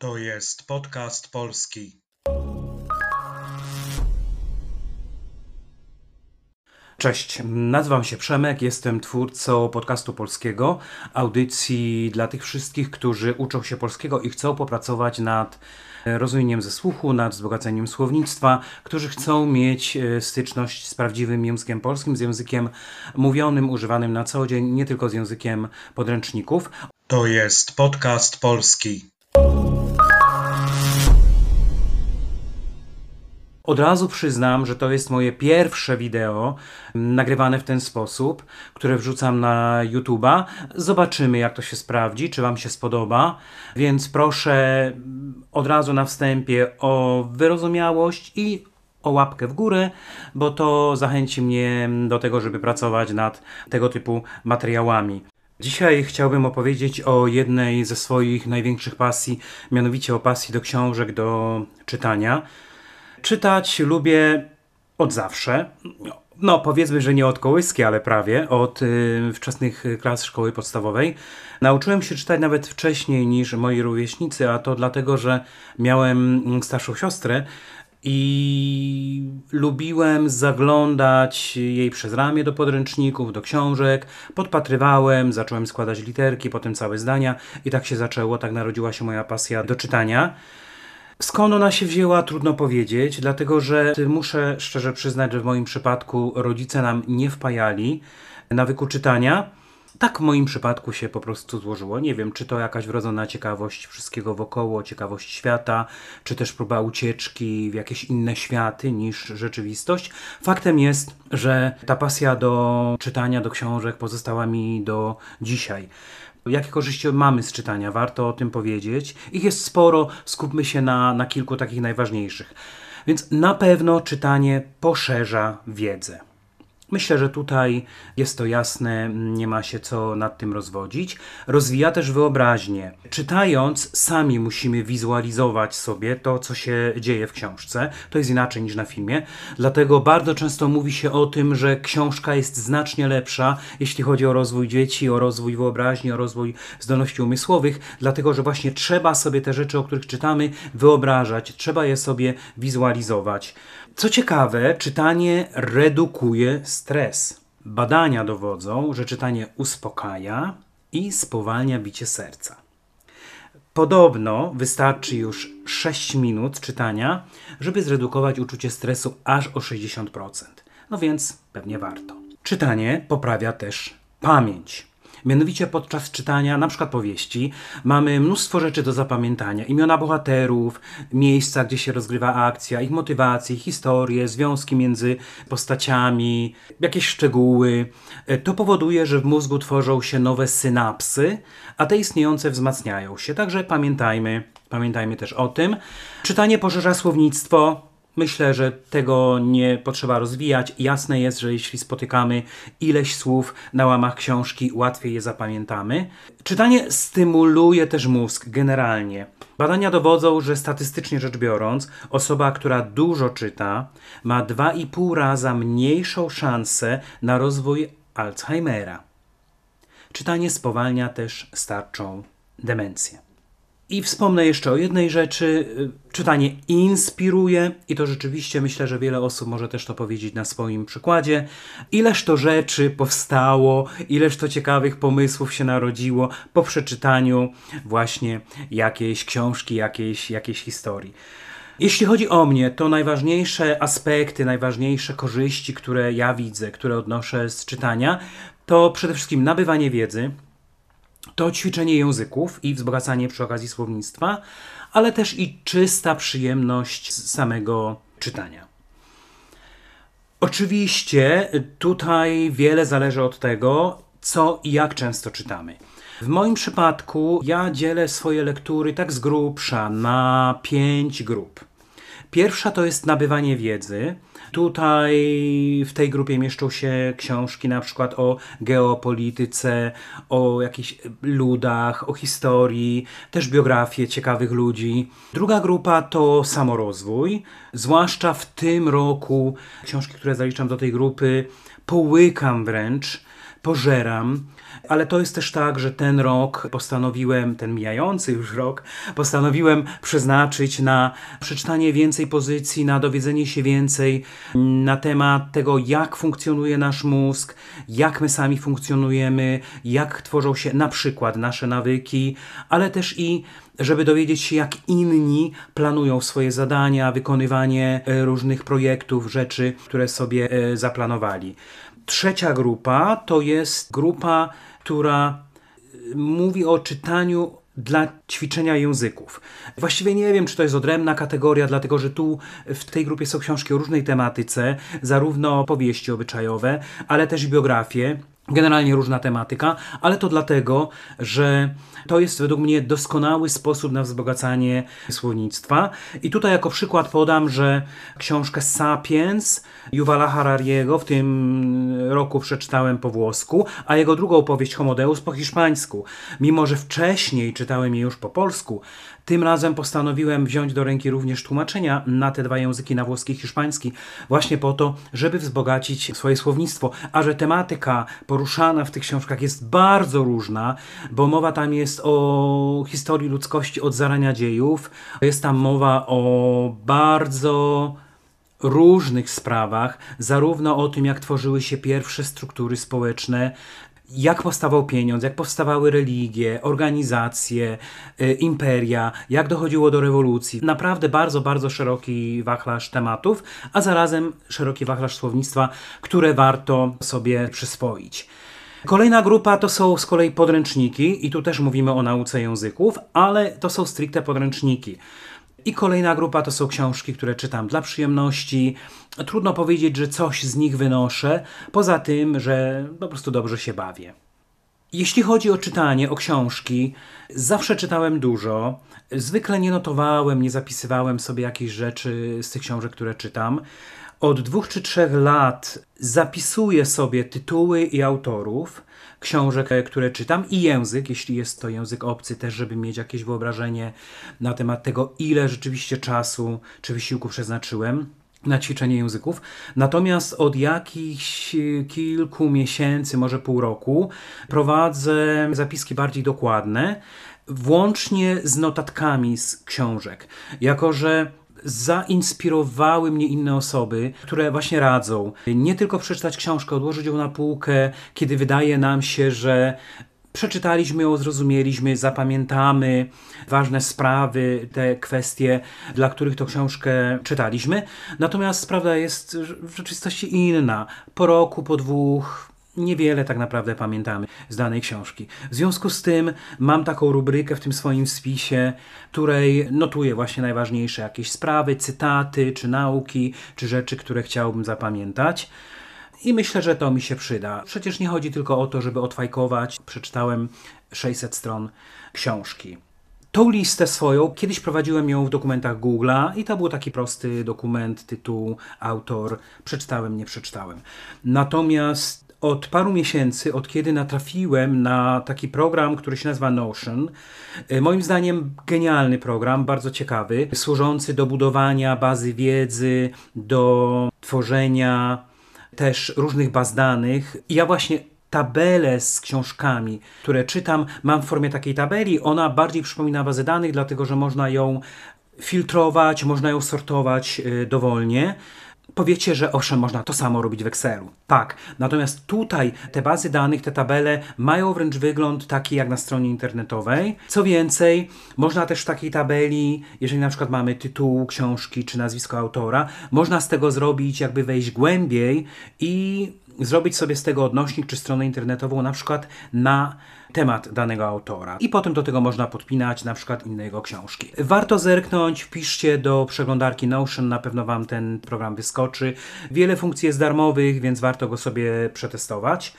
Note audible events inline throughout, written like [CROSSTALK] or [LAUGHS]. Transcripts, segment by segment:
To jest podcast polski. Cześć, nazywam się Przemek, jestem twórcą podcastu polskiego, audycji dla tych wszystkich, którzy uczą się polskiego i chcą popracować nad rozumieniem ze słuchu, nad wzbogaceniem słownictwa, którzy chcą mieć e, styczność z prawdziwym językiem polskim, z językiem mówionym, używanym na co dzień, nie tylko z językiem podręczników. To jest podcast polski. Od razu przyznam, że to jest moje pierwsze wideo nagrywane w ten sposób, które wrzucam na YouTube'a. Zobaczymy, jak to się sprawdzi, czy Wam się spodoba. Więc proszę od razu na wstępie o wyrozumiałość i o łapkę w górę, bo to zachęci mnie do tego, żeby pracować nad tego typu materiałami. Dzisiaj chciałbym opowiedzieć o jednej ze swoich największych pasji, mianowicie o pasji do książek, do czytania. Czytać lubię od zawsze. No, powiedzmy, że nie od kołyski, ale prawie, od y, wczesnych klas szkoły podstawowej. Nauczyłem się czytać nawet wcześniej niż moi rówieśnicy, a to dlatego, że miałem starszą siostrę i lubiłem zaglądać jej przez ramię do podręczników, do książek, podpatrywałem, zacząłem składać literki, potem całe zdania i tak się zaczęło, tak narodziła się moja pasja do czytania. Skąd ona się wzięła, trudno powiedzieć, dlatego że muszę szczerze przyznać, że w moim przypadku rodzice nam nie wpajali nawyku czytania. Tak w moim przypadku się po prostu złożyło. Nie wiem, czy to jakaś wrodzona ciekawość wszystkiego wokoło, ciekawość świata, czy też próba ucieczki w jakieś inne światy niż rzeczywistość. Faktem jest, że ta pasja do czytania, do książek pozostała mi do dzisiaj. Jakie korzyści mamy z czytania? Warto o tym powiedzieć. Ich jest sporo, skupmy się na, na kilku takich najważniejszych. Więc na pewno czytanie poszerza wiedzę. Myślę, że tutaj jest to jasne, nie ma się co nad tym rozwodzić. Rozwija też wyobraźnię. Czytając, sami musimy wizualizować sobie to, co się dzieje w książce. To jest inaczej niż na filmie. Dlatego bardzo często mówi się o tym, że książka jest znacznie lepsza, jeśli chodzi o rozwój dzieci, o rozwój wyobraźni, o rozwój zdolności umysłowych, dlatego że właśnie trzeba sobie te rzeczy, o których czytamy, wyobrażać, trzeba je sobie wizualizować. Co ciekawe, czytanie redukuje stres. Badania dowodzą, że czytanie uspokaja i spowalnia bicie serca. Podobno wystarczy już 6 minut czytania, żeby zredukować uczucie stresu aż o 60%. No więc pewnie warto. Czytanie poprawia też pamięć. Mianowicie podczas czytania na przykład powieści mamy mnóstwo rzeczy do zapamiętania. Imiona bohaterów, miejsca, gdzie się rozgrywa akcja, ich motywacje, historie, związki między postaciami, jakieś szczegóły. E, to powoduje, że w mózgu tworzą się nowe synapsy, a te istniejące wzmacniają się. Także pamiętajmy, pamiętajmy też o tym. Czytanie poszerza słownictwo, Myślę, że tego nie potrzeba rozwijać. Jasne jest, że jeśli spotykamy ileś słów na łamach książki, łatwiej je zapamiętamy. Czytanie stymuluje też mózg generalnie. Badania dowodzą, że statystycznie rzecz biorąc, osoba, która dużo czyta, ma 2,5 raza mniejszą szansę na rozwój Alzheimera. Czytanie spowalnia też starczą demencję. I wspomnę jeszcze o jednej rzeczy. Czytanie inspiruje i to rzeczywiście myślę, że wiele osób może też to powiedzieć na swoim przykładzie. Ileż to rzeczy powstało, ileż to ciekawych pomysłów się narodziło po przeczytaniu właśnie jakiejś książki, jakiejś, jakiejś historii. Jeśli chodzi o mnie, to najważniejsze aspekty, najważniejsze korzyści, które ja widzę, które odnoszę z czytania, to przede wszystkim nabywanie wiedzy, to ćwiczenie języków i wzbogacanie przy okazji słownictwa, ale też i czysta przyjemność z samego czytania. Oczywiście tutaj wiele zależy od tego, co i jak często czytamy. W moim przypadku ja dzielę swoje lektury tak z grubsza na pięć grup. Pierwsza to jest nabywanie wiedzy. Tutaj w tej grupie mieszczą się książki na przykład o geopolityce, o jakichś ludach, o historii, też biografie ciekawych ludzi. Druga grupa to samorozwój, zwłaszcza w tym roku książki, które zaliczam do tej grupy, połykam wręcz pożeram. Ale to jest też tak, że ten rok postanowiłem, ten mijający już rok, postanowiłem przeznaczyć na przeczytanie więcej pozycji, na dowiedzenie się więcej na temat tego, jak funkcjonuje nasz mózg, jak my sami funkcjonujemy, jak tworzą się na przykład nasze nawyki, ale też i żeby dowiedzieć się, jak inni planują swoje zadania, wykonywanie e, różnych projektów, rzeczy, które sobie e, zaplanowali. Trzecia grupa to jest grupa, która e, mówi o czytaniu dla ćwiczenia języków. Właściwie nie wiem, czy to jest odrębna kategoria, dlatego że tu w tej grupie są książki o różnej tematyce, zarówno powieści obyczajowe, ale też biografie. Generalnie różna tematyka, ale to dlatego, że to jest według mnie doskonały sposób na wzbogacanie słownictwa. I tutaj jako przykład podam, że książkę Sapiens Yuvala Harariego w tym roku przeczytałem po włosku, a jego drugą powieść Homo Deus po hiszpańsku. Mimo, że wcześniej czytałem je już po polsku, tym razem postanowiłem wziąć do ręki również tłumaczenia na te dwa języki, na włoski i hiszpański, właśnie po to, żeby wzbogacić swoje słownictwo. A że tematyka poruszana w tych książkach jest bardzo różna, bo mowa tam jest o historii ludzkości od zarania dziejów, jest tam mowa o bardzo różnych sprawach, zarówno o tym, jak tworzyły się pierwsze struktury społeczne, jak powstawał pieniądz, jak powstawały religie, organizacje, y, imperia, jak dochodziło do rewolucji. Naprawdę bardzo, bardzo szeroki wachlarz tematów, a zarazem szeroki wachlarz słownictwa, które warto sobie przyswoić. Kolejna grupa to są z kolei podręczniki, i tu też mówimy o nauce języków, ale to są stricte podręczniki. I kolejna grupa to są książki, które czytam dla przyjemności. Trudno powiedzieć, że coś z nich wynoszę, poza tym, że po prostu dobrze się bawię. Jeśli chodzi o czytanie, o książki, zawsze czytałem dużo. Zwykle nie notowałem, nie zapisywałem sobie jakichś rzeczy z tych książek, które czytam. Od dwóch czy trzech lat zapisuję sobie tytuły i autorów książek, e, które czytam i język, jeśli jest to język obcy, też, żeby mieć jakieś wyobrażenie na temat tego, ile rzeczywiście czasu czy wysiłku przeznaczyłem na ćwiczenie języków. Natomiast od jakichś kilku miesięcy, może pół roku, prowadzę zapiski bardziej dokładne, włącznie z notatkami z książek. Jako, że zainspirowały mnie inne osoby, które właśnie radzą nie tylko przeczytać książkę, odłożyć ją na półkę, kiedy wydaje nam się, że przeczytaliśmy ją, zrozumieliśmy, zapamiętamy ważne sprawy, te kwestie, dla których tą książkę czytaliśmy. Natomiast prawda jest w rzeczywistości inna. Po roku, po dwóch, niewiele tak naprawdę pamiętamy z danej książki. W związku z tym mam taką rubrykę w tym swoim spisie, której notuję właśnie najważniejsze jakieś sprawy, cytaty, czy nauki, czy rzeczy, które chciałbym zapamiętać. I myślę, że to mi się przyda. Przecież nie chodzi tylko o to, żeby odfajkować. Przeczytałem 600 stron książki. Tą listę swoją kiedyś prowadziłem ją w dokumentach Google'a i to był taki prosty dokument, tytuł, autor, przeczytałem, nie przeczytałem. Natomiast od paru miesięcy, od kiedy natrafiłem na taki program, który się nazywa Notion. E, moim zdaniem genialny program, bardzo ciekawy, służący do budowania bazy wiedzy, do tworzenia też różnych baz danych. I ja właśnie tabelę z książkami, które czytam, mam w formie takiej tabeli. Ona bardziej przypomina bazę danych, dlatego że można ją filtrować, można ją sortować e, dowolnie. Powiecie, że owszem, można to samo robić w Excelu. Tak, natomiast tutaj te bazy danych, te tabele mają wręcz wygląd taki jak na stronie internetowej. Co więcej, można też w takiej tabeli, jeżeli na przykład mamy tytuł książki czy nazwisko autora, można z tego zrobić, jakby wejść głębiej i zrobić sobie z tego odnośnik czy stronę internetową, na przykład na temat danego autora. I potem do tego można podpinać na przykład inne jego książki. Warto zerknąć, wpiszcie do przeglądarki Notion, na pewno Wam ten program wyskoczy. Wiele funkcji jest darmowych, więc warto go sobie przetestować.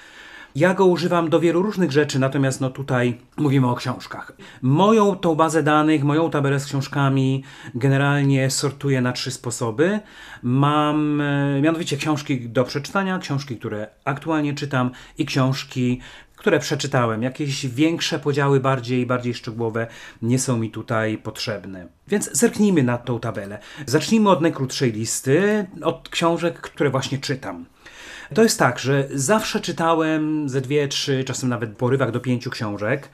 Ja go używam do wielu różnych rzeczy, natomiast no tutaj mówimy o książkach. Moją tą bazę danych, moją tabelę z książkami generalnie sortuję na trzy sposoby. Mam e, mianowicie książki do przeczytania, książki, które aktualnie czytam i książki, które przeczytałem. Jakieś większe podziały, bardziej bardziej szczegółowe nie są mi tutaj potrzebne. Więc zerknijmy na tą tabelę. Zacznijmy od najkrótszej listy, od książek, które właśnie czytam. To jest tak, że zawsze czytałem ze dwie, trzy, czasem nawet porywach do pięciu książek.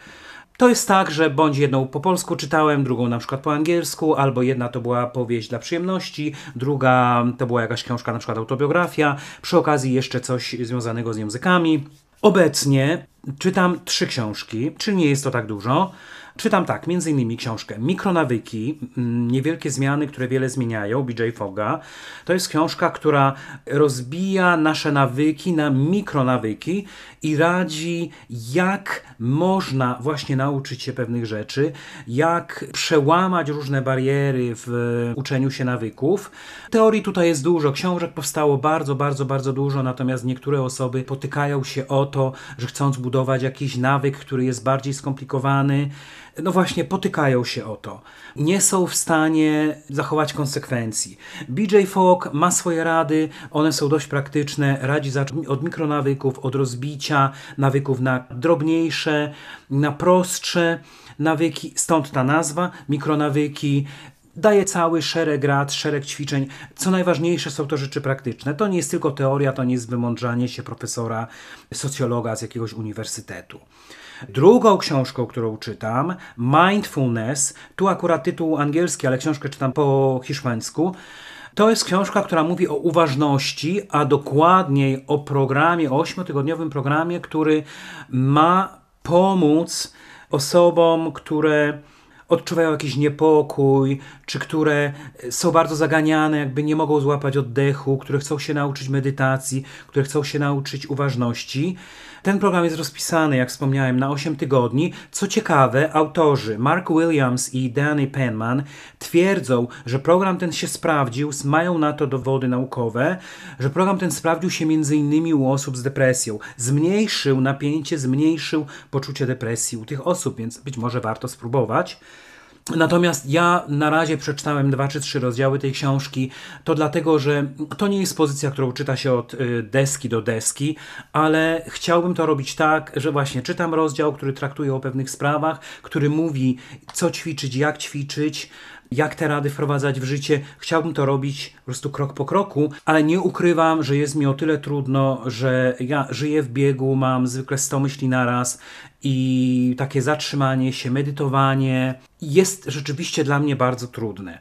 To jest tak, że bądź jedną po polsku czytałem, drugą na przykład po angielsku, albo jedna to była powieść dla przyjemności, druga to była jakaś książka, na przykład autobiografia, przy okazji jeszcze coś związanego z językami. Obecnie czytam trzy książki, czyli nie jest to tak dużo. Czytam tak, między innymi książkę Mikronawyki, mm, niewielkie zmiany, które wiele zmieniają, BJ Foga. To jest książka, która rozbija nasze nawyki na mikronawyki i radzi, jak można właśnie nauczyć się pewnych rzeczy, jak przełamać różne bariery w uczeniu się nawyków. Teorii tutaj jest dużo, książek powstało bardzo, bardzo, bardzo dużo, natomiast niektóre osoby potykają się o to, że chcąc budować jakiś nawyk, który jest bardziej skomplikowany, no właśnie potykają się o to. Nie są w stanie zachować konsekwencji. BJ Fogg ma swoje rady, one są dość praktyczne, radzi od mikronawyków, od rozbicia nawyków na drobniejsze, na prostsze nawyki, stąd ta nazwa, mikronawyki, daje cały szereg rad, szereg ćwiczeń. Co najważniejsze są to rzeczy praktyczne. To nie jest tylko teoria, to nie jest wymądrzanie się profesora, socjologa z jakiegoś uniwersytetu. Drugą książką, którą czytam, Mindfulness, tu akurat tytuł angielski, ale książkę czytam po hiszpańsku. To jest książka, która mówi o uważności, a dokładniej o programie, ośmiotygodniowym programie, który ma pomóc osobom, które odczuwają jakiś niepokój, czy które są bardzo zaganiane, jakby nie mogą złapać oddechu, które chcą się nauczyć medytacji, które chcą się nauczyć uważności. Ten program jest rozpisany, jak wspomniałem, na 8 tygodni. Co ciekawe, autorzy Mark Williams i Danny Penman twierdzą, że program ten się sprawdził, mają na to dowody naukowe, że program ten sprawdził się m.in. u osób z depresją. Zmniejszył napięcie, zmniejszył poczucie depresji u tych osób, więc być może warto spróbować. Natomiast ja na razie przeczytałem dwa czy trzy rozdziały tej książki. To dlatego, że to nie jest pozycja, którą czyta się od y, deski do deski, ale chciałbym to robić tak, że właśnie czytam rozdział, który traktuje o pewnych sprawach, który mówi, co ćwiczyć, jak ćwiczyć, jak te rady wprowadzać w życie. Chciałbym to robić po prostu krok po kroku, ale nie ukrywam, że jest mi o tyle trudno, że ja żyję w biegu, mam zwykle 100 myśli na raz i takie zatrzymanie się, medytowanie jest rzeczywiście dla mnie bardzo trudne.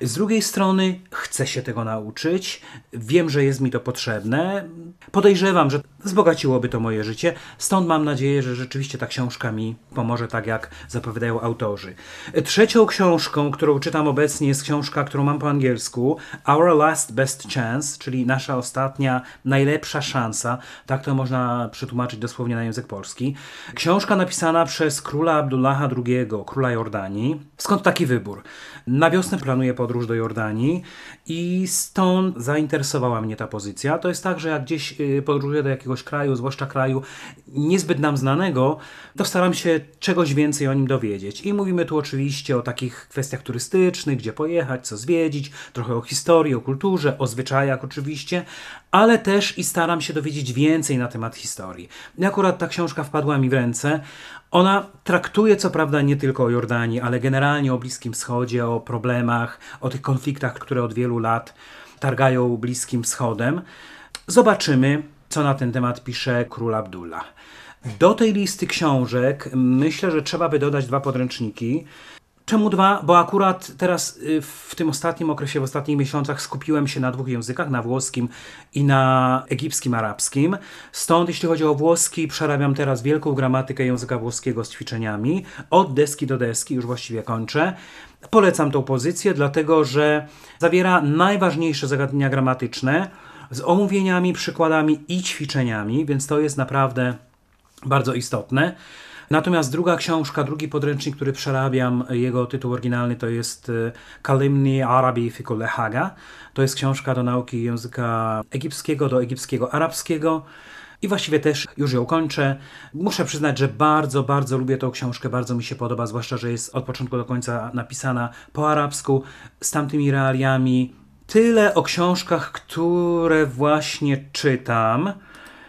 Z drugiej strony chcę się tego nauczyć, wiem, że jest mi to potrzebne. Podejrzewam, że wzbogaciłoby to moje życie, stąd mam nadzieję, że rzeczywiście ta książka mi pomoże, tak jak zapowiadają autorzy. Trzecią książką, którą czytam obecnie, jest książka, którą mam po angielsku Our Last Best Chance, czyli nasza ostatnia, najlepsza szansa. Tak to można przetłumaczyć dosłownie na język polski. Książka napisana przez króla Abdullaha II, króla Jordanii. Skąd taki wybór? Na wiosnę planuję podróż do Jordanii i stąd zainteresowała mnie ta pozycja. To jest tak, że jak gdzieś y, podróżuję do jakiegoś kraju, zwłaszcza kraju niezbyt nam znanego, to staram się czegoś więcej o nim dowiedzieć. I mówimy tu oczywiście o takich kwestiach turystycznych, gdzie pojechać, co zwiedzić, trochę o historii, o kulturze, o zwyczajach oczywiście, ale też i staram się dowiedzieć więcej na temat historii. I akurat ta książka wpadła mi w ręce. Ona traktuje co prawda nie tylko o Jordanii, ale generalnie o Bliskim Wschodzie, o problemach, o tych konfliktach, które od wielu lat targają Bliskim Wschodem. Zobaczymy, co na ten temat pisze król Abdullah. Do tej listy książek myślę, że trzeba by dodać dwa podręczniki. Czemu dwa? Bo akurat teraz y, w tym ostatnim okresie, w ostatnich miesiącach skupiłem się na dwóch językach, na włoskim i na egipskim, arabskim. Stąd, jeśli chodzi o włoski, przerabiam teraz wielką gramatykę języka włoskiego z ćwiczeniami. Od deski do deski, już właściwie kończę. Polecam tą pozycję, dlatego że zawiera najważniejsze zagadnienia gramatyczne z omówieniami, przykładami i ćwiczeniami, więc to jest naprawdę bardzo istotne. Natomiast druga książka, drugi podręcznik, który przerabiam, jego tytuł oryginalny to jest e, Kalimni Arabi fi Haga. To jest książka do nauki języka egipskiego, do egipskiego arabskiego. I właściwie też już ją kończę. Muszę przyznać, że bardzo, bardzo lubię tą książkę, bardzo mi się podoba, zwłaszcza, że jest od początku do końca napisana po arabsku, z tamtymi realiami. Tyle o książkach, które właśnie czytam.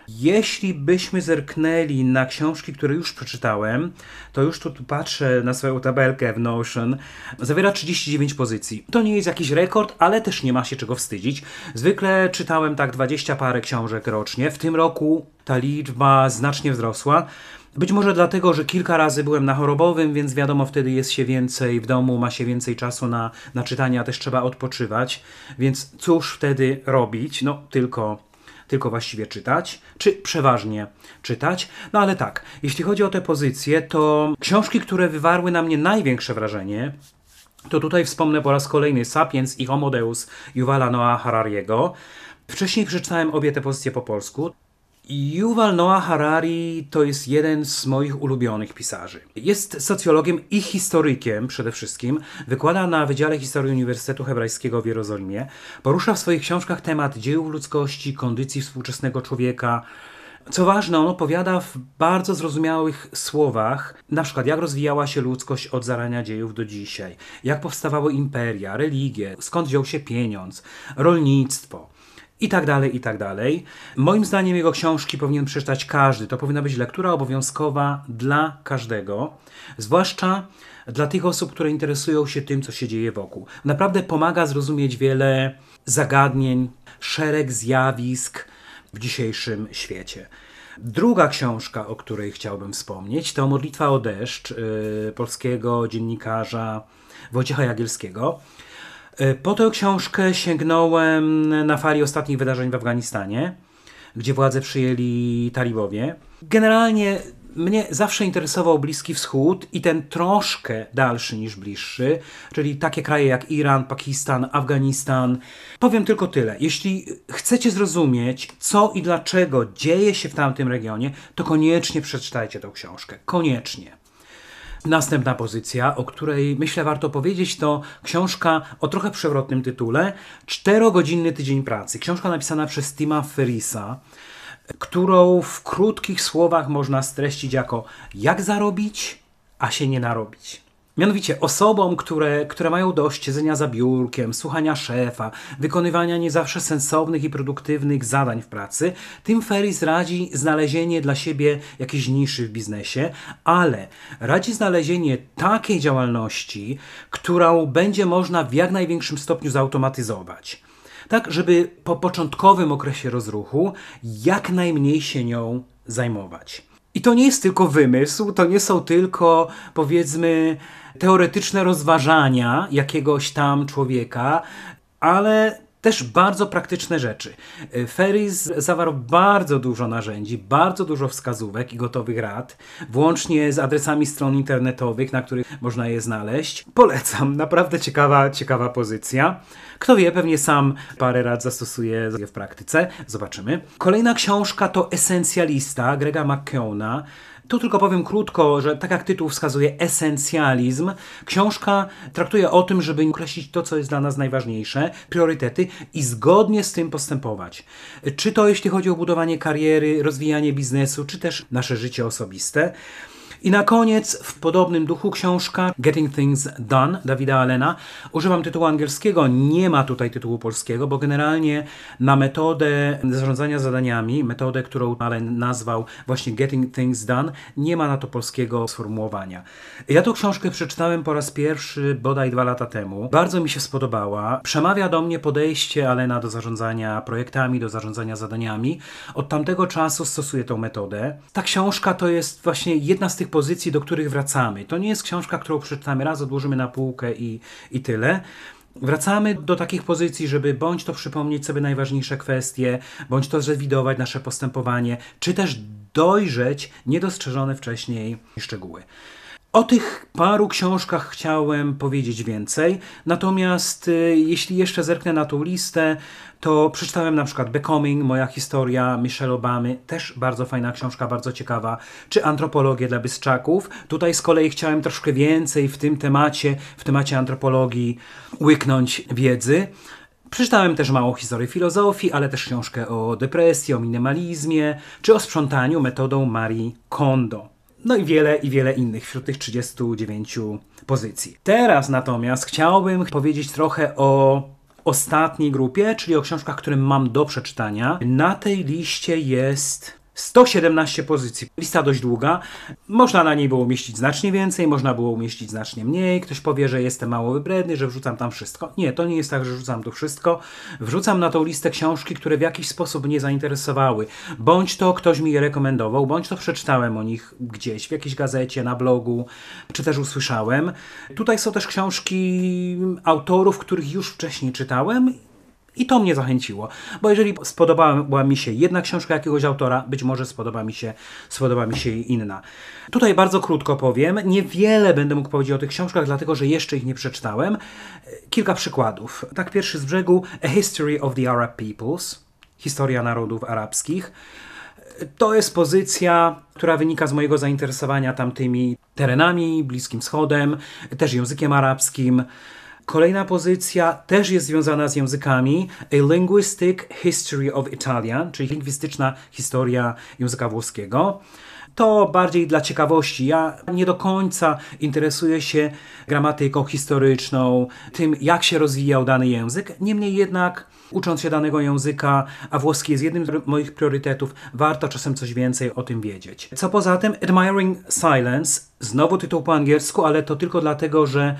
Jeśli byśmy zerknęli na książki, które już przeczytałem, to już tu, tu patrzę na swoją tabelkę w Notion, zawiera 39 pozycji. To nie jest jakiś rekord, ale też nie ma się czego wstydzić. Zwykle czytałem tak 20 parę książek rocznie. W tym roku ta liczba znacznie wzrosła. Być może dlatego, że kilka razy byłem na chorobowym, więc wiadomo, wtedy jest się więcej w domu, ma się więcej czasu na, na czytanie, a też trzeba odpoczywać. Więc cóż wtedy robić? No, tylko, tylko właściwie czytać, czy przeważnie czytać. No ale tak, jeśli chodzi o te pozycje, to książki, które wywarły na mnie największe wrażenie, to tutaj wspomnę po raz kolejny Sapiens i Homo Deus Yuvala Noah Harariego. Wcześniej przeczytałem obie te pozycje po polsku. Yuval Noah Harari to jest jeden z moich ulubionych pisarzy. Jest socjologiem i historykiem przede wszystkim. Wykłada na Wydziale Historii Uniwersytetu Hebrajskiego w Jerozolimie. Porusza w swoich książkach temat dziejów ludzkości, kondycji współczesnego człowieka. Co ważne, on opowiada w bardzo zrozumiałych słowach, na przykład jak rozwijała się ludzkość od zarania dziejów do dzisiaj, jak powstawały imperia, religie, skąd wziął się pieniądz, rolnictwo i tak dalej, i tak dalej. Moim zdaniem jego książki powinien przeczytać każdy. To powinna być lektura obowiązkowa dla każdego, zwłaszcza dla tych osób, które interesują się tym, co się dzieje wokół. Naprawdę pomaga zrozumieć wiele zagadnień, szereg zjawisk w dzisiejszym świecie. Druga książka, o której chciałbym wspomnieć, to Modlitwa o deszcz yy, polskiego dziennikarza Wojciecha Jagielskiego. E, po tę książkę sięgnąłem na fali ostatnich wydarzeń w Afganistanie, gdzie władze przyjęli talibowie. Generalnie mnie zawsze interesował Bliski Wschód i ten troszkę dalszy niż bliższy, czyli takie kraje jak Iran, Pakistan, Afganistan. Powiem tylko tyle. Jeśli chcecie zrozumieć, co i dlaczego dzieje się w tamtym regionie, to koniecznie przeczytajcie tę książkę. Koniecznie. Następna pozycja, o której myślę warto powiedzieć, to książka o trochę przewrotnym tytule Czterogodzinny tydzień pracy. Książka napisana przez Tima Ferrisa, którą w krótkich słowach można streścić jako jak zarobić, a się nie narobić. Mianowicie osobom, które, które mają dość siedzenia za biurkiem, słuchania szefa, wykonywania nie zawsze sensownych i produktywnych zadań w pracy, Tim Ferris radzi znalezienie dla siebie jakiejś niszy w biznesie, ale radzi znalezienie takiej działalności, którą będzie można w jak największym stopniu zautomatyzować. Tak, żeby po początkowym okresie rozruchu jak najmniej się nią zajmować. I to nie jest tylko wymysł, to nie są tylko powiedzmy teoretyczne rozważania jakiegoś tam człowieka, ale też bardzo praktyczne rzeczy. Ferris zawarł bardzo dużo narzędzi, bardzo dużo wskazówek i gotowych rad, włącznie z adresami stron internetowych, na których można je znaleźć. Polecam, naprawdę ciekawa, ciekawa pozycja. Kto wie, pewnie sam parę rad zastosuje w praktyce. Zobaczymy. Kolejna książka to Esencjalista Grega McKeona. Tu tylko powiem krótko, że tak jak tytuł wskazuje, esencjalizm, książka traktuje o tym, żeby określić to, co jest dla nas najważniejsze, priorytety i zgodnie z tym postępować. Czy to jeśli chodzi o budowanie kariery, rozwijanie biznesu, czy też nasze życie osobiste. I na koniec, w podobnym duchu książka Getting Things Done Dawida Allena. Używam tytułu angielskiego, nie ma tutaj tytułu polskiego, bo generalnie na metodę zarządzania zadaniami, metodę, którą Allen nazwał właśnie Getting Things Done, nie ma na to polskiego sformułowania. Ja tą książkę przeczytałem po raz pierwszy bodaj dwa lata temu. Bardzo mi się spodobała. Przemawia do mnie podejście Allena do zarządzania projektami, do zarządzania zadaniami. Od tamtego czasu stosuję tą metodę. Ta książka to jest właśnie jedna z tych pozycji, do których wracamy. To nie jest książka, którą przeczytamy raz, odłożymy na półkę i, i tyle. Wracamy do takich pozycji, żeby bądź to przypomnieć sobie najważniejsze kwestie, bądź to zrewidować nasze postępowanie, czy też dojrzeć niedostrzeżone wcześniej szczegóły. O tych paru książkach chciałem powiedzieć więcej, natomiast y, jeśli jeszcze zerknę na tą listę, to przeczytałem na przykład Becoming, moja historia Michelle Obamy, też bardzo fajna książka, bardzo ciekawa, czy Antropologię dla bystrzaków. Tutaj z kolei chciałem troszkę więcej w tym temacie, w temacie antropologii łyknąć wiedzy. Przeczytałem też mało historii filozofii, ale też książkę o depresji, o minimalizmie, czy o sprzątaniu metodą Marie Kondo. No i wiele, i wiele innych wśród tych 39 pozycji. Teraz natomiast chciałbym powiedzieć trochę o ostatniej grupie, czyli o książkach, które mam do przeczytania. Na tej liście jest 117 pozycji. Lista dość długa. Można na niej było umieścić znacznie więcej, można było umieścić znacznie mniej. Ktoś powie, że jestem mało wybredny, że wrzucam tam wszystko. Nie, to nie jest tak, że wrzucam tu wszystko. Wrzucam na tą listę książki, które w jakiś sposób mnie zainteresowały. Bądź to ktoś mi je rekomendował, bądź to przeczytałem o nich gdzieś, w jakiejś gazecie, na blogu, czy też usłyszałem. Tutaj są też książki autorów, których już wcześniej czytałem i to mnie zachęciło, bo jeżeli spodobała mi się jedna książka jakiegoś autora, być może spodoba mi się, spodoba mi się inna. Tutaj bardzo krótko powiem, niewiele będę mógł powiedzieć o tych książkach, dlatego że jeszcze ich nie przeczytałem. Kilka przykładów. Tak pierwszy z brzegu A History of the Arab Peoples, Historia Narodów Arabskich. To jest pozycja, która wynika z mojego zainteresowania tamtymi terenami, Bliskim Wschodem, też językiem arabskim. Kolejna pozycja też jest związana z językami. A Linguistic History of Italian, czyli lingwistyczna historia języka włoskiego. To bardziej dla ciekawości. Ja nie do końca interesuję się gramatyką historyczną, tym jak się rozwijał dany język. Niemniej jednak, ucząc się danego języka, a włoski jest jednym z moich priorytetów, warto czasem coś więcej o tym wiedzieć. Co poza tym, Admiring Silence, znowu tytuł po angielsku, ale to tylko dlatego, że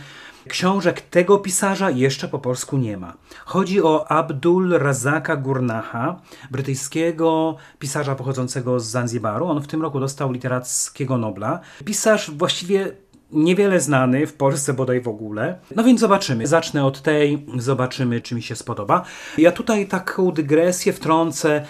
Książek tego pisarza jeszcze po polsku nie ma. Chodzi o Abdul Razaka Gurnaha, brytyjskiego pisarza pochodzącego z Zanzibaru. On w tym roku dostał literackiego Nobla. Pisarz właściwie niewiele znany w Polsce bodaj w ogóle. No więc zobaczymy. Zacznę od tej, zobaczymy czy mi się spodoba. Ja tutaj taką dygresję wtrącę.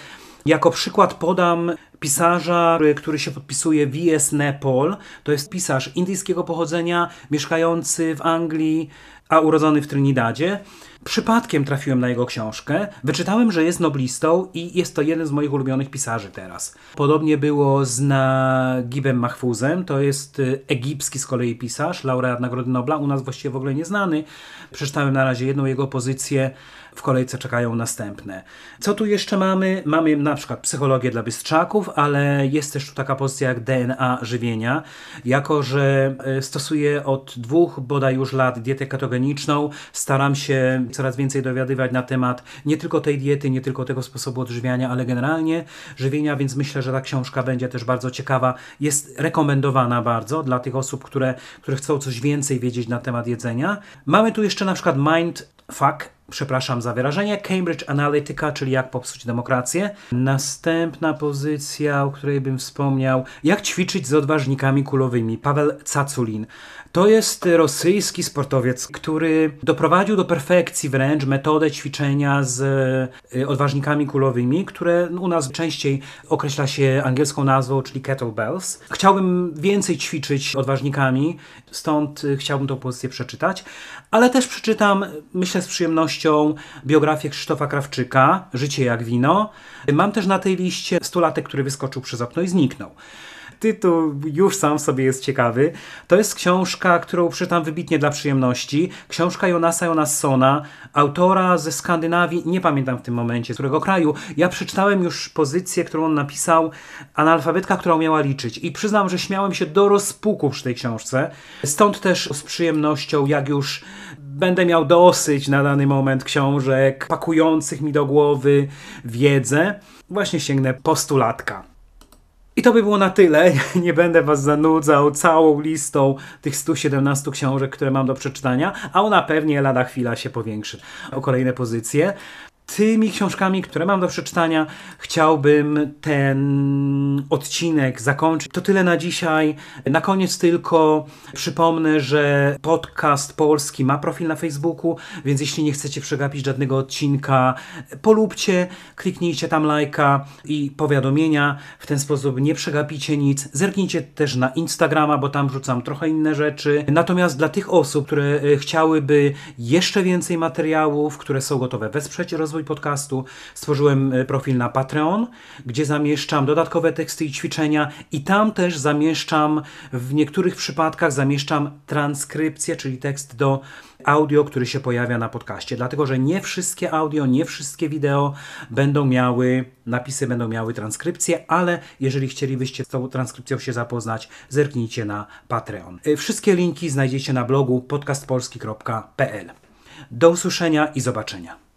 Jako przykład podam pisarza, który się podpisuje V.S. Nepal. To jest pisarz indyjskiego pochodzenia, mieszkający w Anglii, a urodzony w Trinidadzie. Przypadkiem trafiłem na jego książkę. Wyczytałem, że jest noblistą i jest to jeden z moich ulubionych pisarzy teraz. Podobnie było z Nagibem Mahfuzem. To jest y, egipski z kolei pisarz, laureat Nagrody Nobla, u nas właściwie w ogóle nieznany. Przeczytałem na razie jedną jego pozycję w kolejce czekają następne. Co tu jeszcze mamy? Mamy na przykład psychologię dla bystrzaków, ale jest też tu taka pozycja jak DNA żywienia. Jako, że e, stosuję od dwóch bodaj już lat dietę ketogeniczną, staram się coraz więcej dowiadywać na temat nie tylko tej diety, nie tylko tego sposobu odżywiania, ale generalnie żywienia, więc myślę, że ta książka będzie też bardzo ciekawa. Jest rekomendowana bardzo dla tych osób, które, które chcą coś więcej wiedzieć na temat jedzenia. Mamy tu jeszcze na przykład Mind Fuck przepraszam za wyrażenie, Cambridge Analytica, czyli jak popsuć demokrację. Następna pozycja, o której bym wspomniał, jak ćwiczyć z odważnikami kulowymi, Paweł Caculin. To jest rosyjski sportowiec, który doprowadził do perfekcji wręcz metodę ćwiczenia z y, odważnikami kulowymi, które u nas częściej określa się angielską nazwą, czyli kettlebells. Chciałbym więcej ćwiczyć odważnikami, stąd chciałbym tą pozycję przeczytać, ale też przeczytam, myślę z przyjemnością, biografię Krzysztofa Krawczyka, Życie jak wino. Mam też na tej liście stulatek, który wyskoczył przez okno i zniknął tytuł już sam sobie jest ciekawy. To jest książka, którą przeczytam wybitnie dla przyjemności. Książka Jonasa Jonassona, autora ze Skandynawii, nie pamiętam w tym momencie z którego kraju. Ja przeczytałem już pozycję, którą on napisał, analfabetka, która umiała liczyć. I przyznam, że śmiałem się do rozpuku przy tej książce. Stąd też z przyjemnością, jak już będę miał dosyć na dany moment książek pakujących mi do głowy wiedzę, właśnie sięgnę postulatka. I to by było na tyle. [LAUGHS] Nie będę Was zanudzał całą listą tych 117 książek, które mam do przeczytania, a ona pewnie lada chwila się powiększy o kolejne pozycje tymi książkami, które mam do przeczytania, chciałbym ten odcinek zakończyć. To tyle na dzisiaj. Na koniec tylko przypomnę, że podcast polski ma profil na Facebooku, więc jeśli nie chcecie przegapić żadnego odcinka, polubcie, kliknijcie tam lajka i powiadomienia. W ten sposób nie przegapicie nic. Zerknijcie też na Instagrama, bo tam wrzucam trochę inne rzeczy. Natomiast dla tych osób, które e, chciałyby jeszcze więcej materiałów, które są gotowe wesprzeć rozwój rozwój podcastu stworzyłem e, profil na Patreon, gdzie zamieszczam dodatkowe teksty i ćwiczenia i tam też zamieszczam, w niektórych przypadkach zamieszczam transkrypcję, czyli tekst do audio, który się pojawia na podcaście. Dlatego, że nie wszystkie audio, nie wszystkie wideo będą miały, napisy będą miały transkrypcję, ale jeżeli chcielibyście z tą transkrypcją się zapoznać, zerknijcie na Patreon. E, wszystkie linki znajdziecie na blogu podcastpolski.pl. Do usłyszenia i zobaczenia.